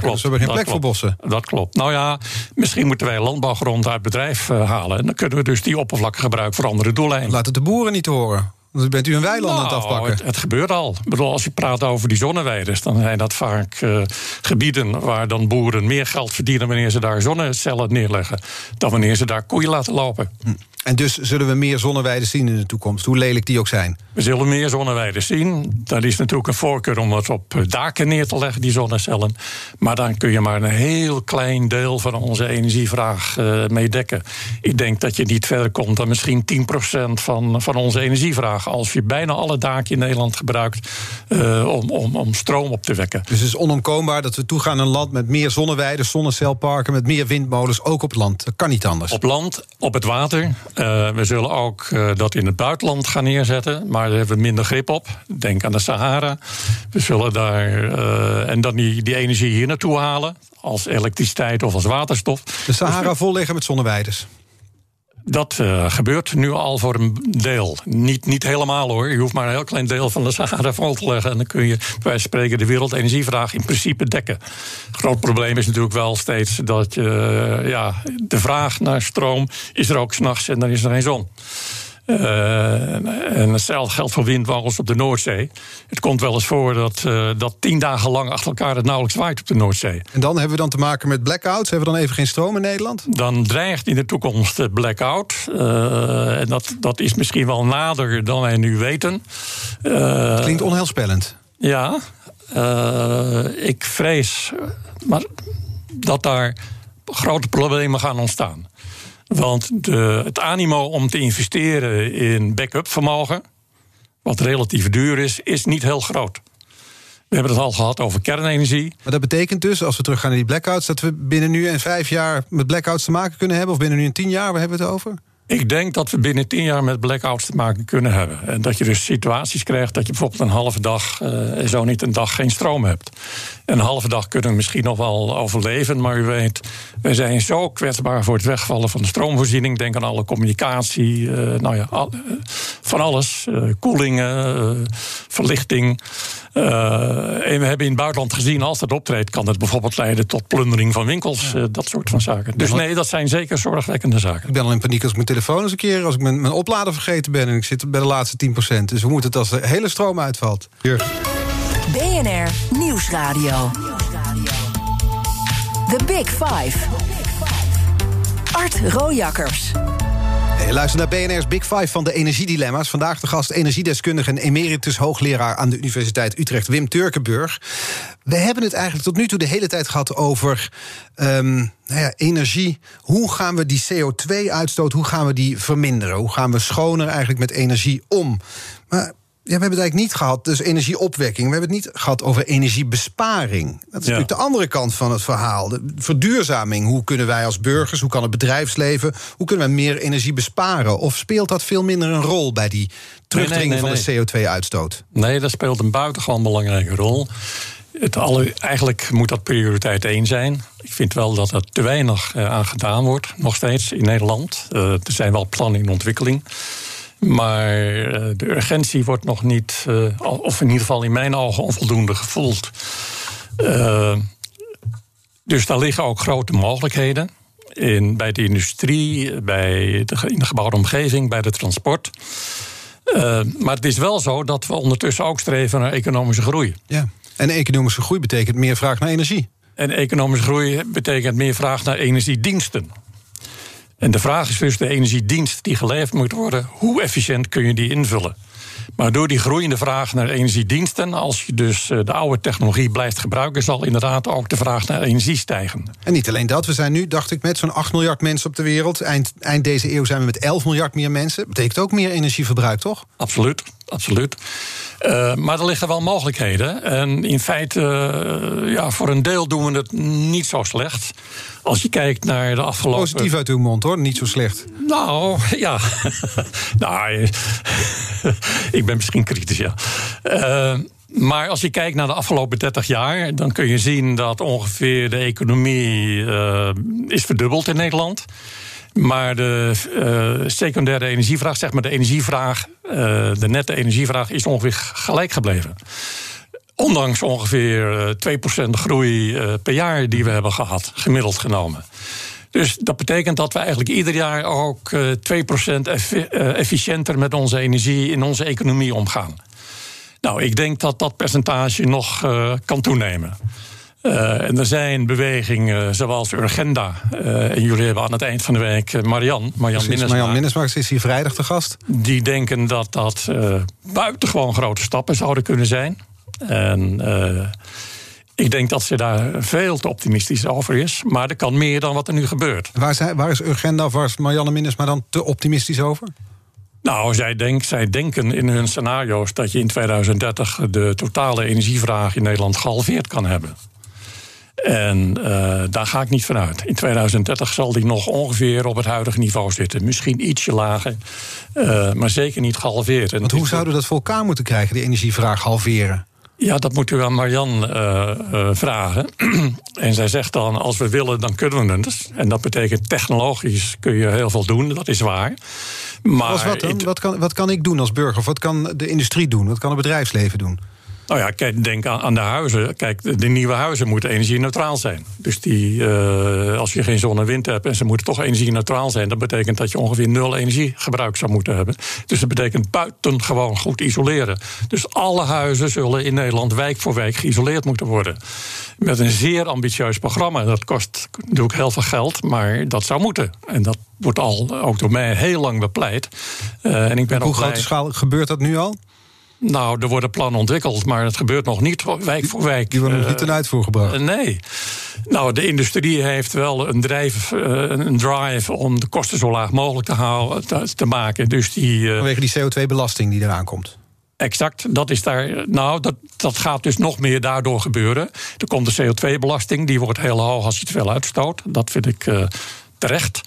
zonneparken. Dus we hebben geen plek voor bossen. Dat klopt. Nou ja, misschien moeten wij landbouwgrond uit bedrijf uh, halen. En dan kunnen we dus die oppervlakken gebruiken voor andere doeleinden. Laat het de boeren niet horen. Dan bent u een weiland nou, aan het nou, afpakken. Het, het, gebeurt al. Ik bedoel, als je praat over die zonneweiders, dan zijn dat vaak uh, gebieden waar dan boeren meer geld verdienen wanneer ze daar zonnecellen neerleggen, dan wanneer ze daar koeien laten lopen. Hm. En dus zullen we meer zonneweiden zien in de toekomst, hoe lelijk die ook zijn? We zullen meer zonneweiden zien. Dat is natuurlijk een voorkeur om het op daken neer te leggen, die zonnecellen. Maar dan kun je maar een heel klein deel van onze energievraag uh, mee dekken. Ik denk dat je niet verder komt dan misschien 10% van, van onze energievraag. Als je bijna alle daken in Nederland gebruikt uh, om, om, om stroom op te wekken. Dus het is onomkoombaar dat we toegaan naar een land met meer zonneweiden, zonnecelparken, met meer windmolens, ook op land. Dat kan niet anders. Op land, op het water. Uh, we zullen ook uh, dat in het buitenland gaan neerzetten, maar daar hebben we minder grip op. Denk aan de Sahara. We zullen daar. Uh, en dan die, die energie hier naartoe halen, als elektriciteit of als waterstof. De Sahara dus volleggen met zonneweiders. Dat uh, gebeurt nu al voor een deel. Niet, niet helemaal hoor. Je hoeft maar een heel klein deel van de Sahara vol te leggen. En dan kun je, wij spreken, de wereldenergievraag in principe dekken. Groot probleem is natuurlijk wel steeds dat je, uh, ja, de vraag naar stroom is er ook s'nachts en dan is er geen zon. Uh, en hetzelfde geldt voor windwalens op de Noordzee. Het komt wel eens voor dat, uh, dat tien dagen lang achter elkaar het nauwelijks waait op de Noordzee. En dan hebben we dan te maken met blackouts? Hebben we dan even geen stroom in Nederland? Dan dreigt in de toekomst blackout. Uh, en dat, dat is misschien wel nader dan wij nu weten. klinkt onheilspellend. Ja, ik vrees maar dat daar grote problemen gaan ontstaan. Want de, het animo om te investeren in backup vermogen, wat relatief duur is, is niet heel groot. We hebben het al gehad over kernenergie. Maar dat betekent dus, als we teruggaan naar die blackouts, dat we binnen nu en vijf jaar met blackouts te maken kunnen hebben? Of binnen nu en tien jaar, waar hebben we het over? Ik denk dat we binnen tien jaar met blackouts te maken kunnen hebben. En dat je dus situaties krijgt dat je bijvoorbeeld een halve dag, uh, zo niet een dag, geen stroom hebt. Een halve dag kunnen we misschien nog wel overleven, maar u weet, we zijn zo kwetsbaar voor het wegvallen van de stroomvoorziening. Denk aan alle communicatie, uh, nou ja, al, uh, van alles. koelingen, verlichting. en we hebben in het buitenland gezien, als dat optreedt, kan het bijvoorbeeld leiden tot plundering van winkels, dat soort van zaken. Dus nee, dat zijn zeker zorgwekkende zaken. Ik ben al in paniek als ik telefoon eens een keer als ik mijn, mijn oplader vergeten ben en ik zit bij de laatste 10%. Dus hoe moet het als de hele stroom uitvalt? BNR Nieuwsradio. The Big Five. Art Rojakkers. Hey, luister naar BNR's Big Five van de energiedilemma's. Vandaag de gast energiedeskundige en emeritus hoogleraar aan de Universiteit Utrecht, Wim Turkenburg. We hebben het eigenlijk tot nu toe de hele tijd gehad over um, nou ja, energie. Hoe gaan we die CO2-uitstoot, hoe gaan we die verminderen? Hoe gaan we schoner eigenlijk met energie om? Maar we hebben het eigenlijk niet gehad, dus energieopwekking. We hebben het niet gehad over energiebesparing. Dat is ja. natuurlijk de andere kant van het verhaal. De verduurzaming. Hoe kunnen wij als burgers, hoe kan het bedrijfsleven... hoe kunnen we meer energie besparen? Of speelt dat veel minder een rol bij die terugdringen nee, nee, nee, van de CO2-uitstoot? Nee, dat speelt een buitengewoon belangrijke rol. Het alle, eigenlijk moet dat prioriteit één zijn. Ik vind wel dat er te weinig uh, aan gedaan wordt, nog steeds in Nederland. Uh, er zijn wel plannen in ontwikkeling. Maar uh, de urgentie wordt nog niet, of in ieder geval in mijn ogen, onvoldoende gevoeld. dus daar liggen ook grote mogelijkheden. In, bij de industrie, bij de, in de gebouwde omgeving, bij de transport. maar het is wel zo dat we ondertussen ook streven naar economische groei. Ja. En economische groei betekent meer vraag naar energie. En economische groei betekent meer vraag naar energiediensten. En de vraag is dus de energiedienst die geleverd moet worden, hoe efficiënt kun je die invullen? Maar door die groeiende vraag naar energiediensten, als je dus eh, de oude technologie blijft gebruiken, zal inderdaad ook de vraag naar energie stijgen. En niet alleen dat, we zijn nu, dacht ik, met zo'n 8 miljard mensen op de wereld. Eind, eind deze eeuw zijn we met 11 miljard meer mensen. Dat betekent ook meer energieverbruik, toch? Absoluut, absoluut. Uh, maar er liggen wel mogelijkheden. En in feite, uh, ja, voor een deel doen we het niet zo slecht. Als je kijkt naar de afgelopen. Positief uit uw mond hoor, niet zo slecht. Nou, ja. nou, ik ben misschien kritisch, ja. Uh, maar als je kijkt naar de afgelopen 30 jaar, dan kun je zien dat ongeveer de economie is verdubbeld in Nederland. Maar de uh, secundaire energievraag, zeg maar de energievraag, uh, de nette energievraag, is ongeveer gelijk gebleven. Ondanks ongeveer 2% groei per jaar die we hebben gehad, gemiddeld genomen. Dus dat betekent dat we eigenlijk ieder jaar ook 2% efficiënter met onze energie in onze economie omgaan. Nou, ik denk dat dat percentage nog kan toenemen. Uh, en er zijn bewegingen zoals Urgenda. Uh, en jullie hebben aan het eind van de week uh, Marian, Marian Minnesma. Marian is hier vrijdag te gast. Die denken dat dat buitengewoon grote stappen zouden kunnen zijn. En ik denk dat ze daar veel te optimistisch over is. Maar er kan meer dan wat er nu gebeurt. Waar, waar is Urgenda of waar is Marianne Minnesma dan te optimistisch over? Nou, zij, denk, zij denken in hun scenario's dat je in 2030 de totale energievraag in Nederland gehalveerd kan hebben. En uh, daar ga ik niet vanuit. In 2030 zal die nog ongeveer op het huidige niveau zitten. Misschien ietsje lager, uh, maar zeker niet gehalveerd. Want hoe zouden we dat voor elkaar moeten krijgen, die energievraag halveren? Ja, dat moet u aan Marian uh, vragen. en zij zegt dan: als we willen, dan kunnen we het. En dat betekent technologisch kun je heel veel doen, dat is waar. Maar? Wat, kan, wat kan ik doen als burger? Of wat kan de industrie doen? Wat kan het bedrijfsleven doen? Nou ja, kijk, denk aan, de huizen. Kijk, de nieuwe huizen moeten energie-neutraal zijn. Dus die, uh, als je geen zon en wind hebt en ze moeten toch energie-neutraal zijn, dat betekent dat je ongeveer nul energiegebruik zou moeten hebben. Dus dat betekent buitengewoon goed isoleren. Dus alle huizen zullen in Nederland wijk voor wijk geïsoleerd moeten worden. Met een zeer ambitieus programma. Dat kost natuurlijk heel veel geld, maar dat zou moeten. En dat wordt al ook door mij heel lang bepleit. Uh, en ik ben Op hoe grote schaal gebeurt dat nu al? Nou, er worden plannen ontwikkeld, maar het gebeurt nog niet wijk voor wijk. Die worden nog niet ten uitvoer gebracht? Uh, nee. Nou, de industrie heeft wel een, drijf, uh, een drive om de kosten zo laag mogelijk te, houden, te, te maken. Dus die, Vanwege die CO2-belasting die eraan komt? Exact, dat is daar. Nou, dat, dat gaat dus nog meer daardoor gebeuren. Er komt de CO2-belasting, die wordt heel hoog als je te veel uitstoot. Dat vind ik terecht.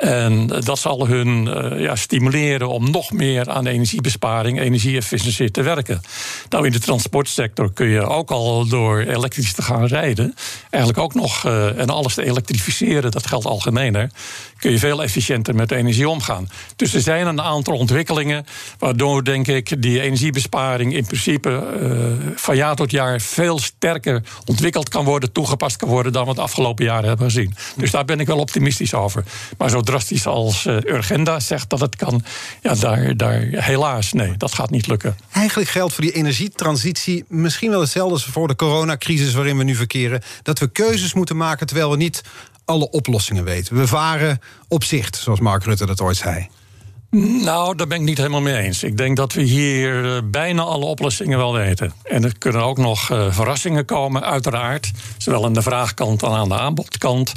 En dat zal hun uh, ja, stimuleren om nog meer aan energiebesparing, energieefficiëntie te werken. Nou, in de transportsector kun je ook al door elektrisch te gaan rijden, eigenlijk ook nog uh, en alles te elektrificeren, dat geldt algemener, kun je veel efficiënter met energie omgaan. Dus er zijn een aantal ontwikkelingen waardoor, denk ik, die energiebesparing in principe uh, van jaar tot jaar veel sterker ontwikkeld kan worden, toegepast kan worden dan we het afgelopen jaren hebben gezien. Dus daar ben ik wel optimistisch over. Maar zo drastisch als uh, Urgenda zegt dat het kan, ja, daar, daar helaas, nee, dat gaat niet lukken. Eigenlijk geldt voor die energietransitie misschien wel hetzelfde als voor de coronacrisis waarin we nu verkeren. Dat we keuzes moeten maken terwijl we niet alle oplossingen weten. We varen op zicht, zoals Mark Rutte dat ooit zei. Nou, daar ben ik niet helemaal mee eens. Ik denk dat we hier eh, bijna alle oplossingen wel weten. En er kunnen ook nog uh, verrassingen komen, uiteraard. Zowel aan de vraagkant als aan de aanbodkant.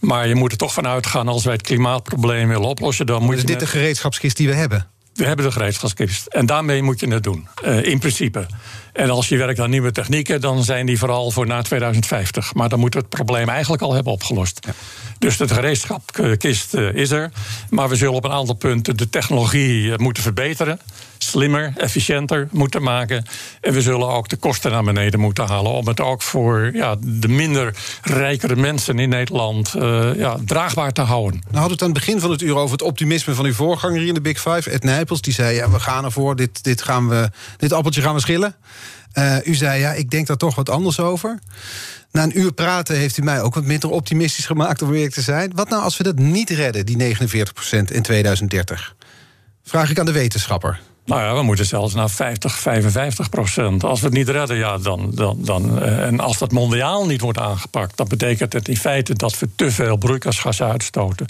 Maar je moet er toch vanuit gaan als wij het klimaatprobleem willen oplossen. Dan moet is dit de gereedschapskist die we hebben? We hebben de gereedschapskist. En daarmee moet je het doen, uh, in principe. En als je werkt aan nieuwe technieken, dan zijn die vooral voor na 2050. Maar dan moeten we het probleem eigenlijk al hebben opgelost. Ja. Dus de gereedschapkist eh, is er. Maar we zullen op een aantal punten de technologie eh, moeten verbeteren. Slimmer, efficiënter moeten maken. En we zullen ook de kosten naar beneden moeten halen. Om het ook voor ja, de minder rijkere mensen in Nederland uh, ja, draagbaar te houden. Nou hadden we het aan het begin van het uur over het optimisme van uw voorganger hier in de Big Five, Ed Nijpels. Die zei: ja, we gaan ervoor, dit, dit, gaan we, dit appeltje gaan we schillen. Uh, u zei ja, ik denk daar toch wat anders over. Na een uur praten heeft u mij ook wat minder optimistisch gemaakt om eerlijk te zijn. Wat nou als we dat niet redden, die 49% in 2030? Vraag ik aan de wetenschapper. Nou ja, we moeten zelfs naar 50, 55 procent. Als we het niet redden, ja, dan, dan, dan. Uh, en als dat mondiaal niet wordt aangepakt, dan betekent het in feite dat we te veel broeikasgassen uitstoten.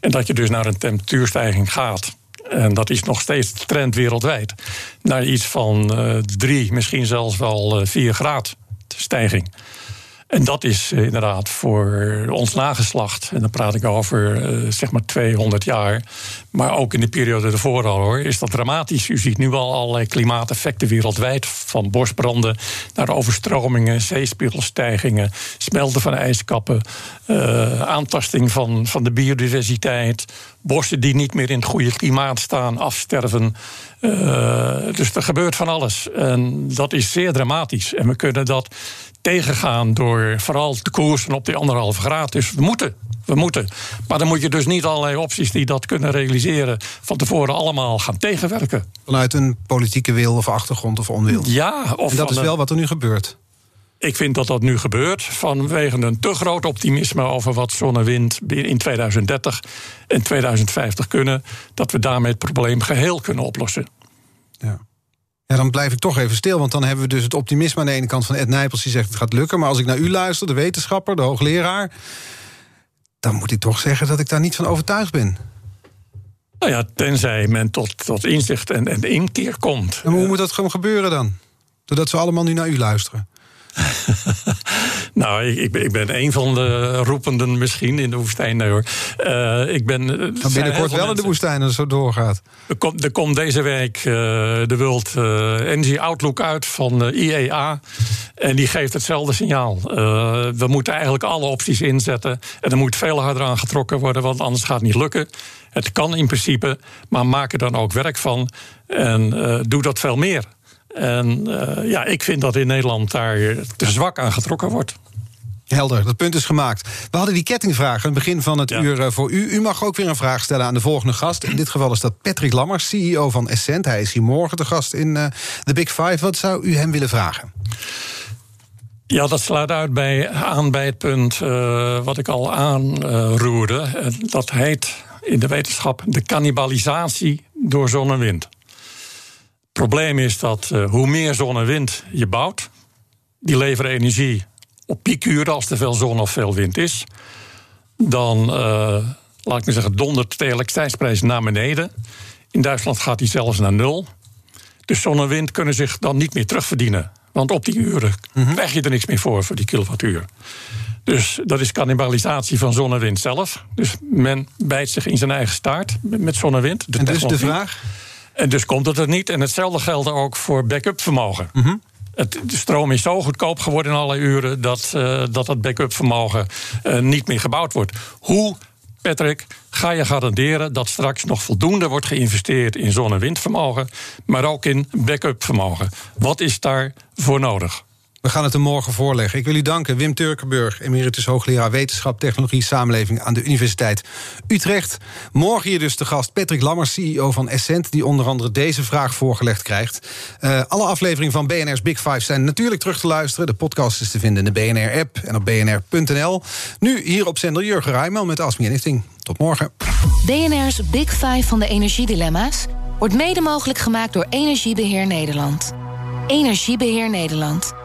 En dat je dus naar een temperatuurstijging gaat. En dat is nog steeds de trend wereldwijd. Naar iets van uh, drie, misschien zelfs wel uh, vier graad stijging. En dat is eh, inderdaad voor ons nageslacht, en dan praat ik over zeg maar 200 jaar, maar ook in de periode ervoor al hoor, is dat dramatisch. U ziet nu al allerlei klimaateffecten wereldwijd, van bosbranden naar overstromingen, zeespiegelstijgingen, smelten van ijskappen, uh, aantasting van, van de biodiversiteit, bossen die niet meer in het goede klimaat staan, afsterven. dus er gebeurt van alles. En dat is zeer dramatisch. En we kunnen dat tegengaan door vooral te koersen op die anderhalve graad. Dus we moeten. We moeten. Maar dan moet je dus niet allerlei opties die dat kunnen realiseren van tevoren allemaal gaan tegenwerken. Vanuit een politieke wil of achtergrond of onwil. Ja, of en dat is wel wat er nu gebeurt. Ik vind dat dat nu gebeurt vanwege een te groot optimisme over wat zon en wind in 2030 en 2050 kunnen. Dat we daarmee het probleem geheel kunnen oplossen. Ja. Ja, dan blijf ik toch even stil. Want dan hebben we dus het optimisme aan de ene kant van Ed Nijpels... die zegt het gaat lukken. Maar als ik naar u luister, de wetenschapper, de hoogleraar... dan moet ik toch zeggen dat ik daar niet van overtuigd ben. Nou ja, tenzij men tot, tot inzicht en, en inkeer komt. En hoe moet dat gewoon gebeuren dan? Doordat ze allemaal nu naar u luisteren? nou, ik, ik, ben, een van de roependen misschien in de woestijn. Nee, hoor. Uh, ik ben, uh, binnenkort wel in de woestijn als het zo doorgaat. Er komt, er komt deze week uh, de World Energy Outlook uit van de IEA. En die geeft hetzelfde signaal. we moeten eigenlijk alle opties inzetten. En er moet veel harder aan getrokken worden, want anders gaat het niet lukken. Het kan in principe, maar maak er dan ook werk van. En doe dat veel meer. En uh, ja, ik vind dat in Nederland daar te zwak aan getrokken wordt. Helder, dat punt is gemaakt. We hadden die kettingvraag aan het begin van het uur eh, voor u. U mag ook weer een vraag stellen aan de volgende gast. In dit geval is dat Patrick Lammers, CEO van Essent. Hij is hier morgen de gast in uh, de Big Five. Wat zou u hem willen vragen? Ja, dat sluit uit bij, aan bij het punt uh, wat ik al aanroerde. dat heet in de wetenschap de cannibalisatie door zon en wind probleem is dat uh, hoe meer zon en wind je bouwt, die leveren energie op piekuren als er veel zon of veel wind is. Dan, uh, laat ik maar zeggen, dondert de elektriciteitsprijs naar beneden. In Duitsland gaat die zelfs naar nul. Dus zon en wind kunnen zich dan niet meer terugverdienen. Want op die uren mm krijg je er niks meer voor, voor die kilowattuur. Dus dat is cannibalisatie van zon en wind zelf. Dus men bijt zich in zijn eigen staart met zon en wind. en dus de vraag? En dus komt het er niet. En hetzelfde geldt ook voor backup vermogen. Mhm. Het, de stroom is zo goedkoop geworden in alle uren dat uh, dat, het backup vermogen uh, niet meer gebouwd wordt. Hoe, Patrick, ga je garanderen dat straks nog voldoende wordt geïnvesteerd in zon- en windvermogen, maar ook in backup vermogen? Wat is daar voor nodig? We gaan het er morgen voorleggen. Ik wil u danken, Wim Turkenburg, emeritus hoogleraar wetenschap, technologie, samenleving aan de Universiteit Utrecht. Morgen hier dus de gast Patrick Lammers, CEO van Essent, die onder andere deze vraag voorgelegd krijgt. Uh, alle afleveringen van BNR's Big Five zijn natuurlijk terug te luisteren. De podcast is te vinden in de BNR-app en op bnr.nl. Nu hier op zender Jurgen Rijmel met Asmi Inlichting. Tot morgen. BNR's Big Five van de energiedilemma's wordt mede mogelijk gemaakt door Energiebeheer Nederland. Energiebeheer Nederland.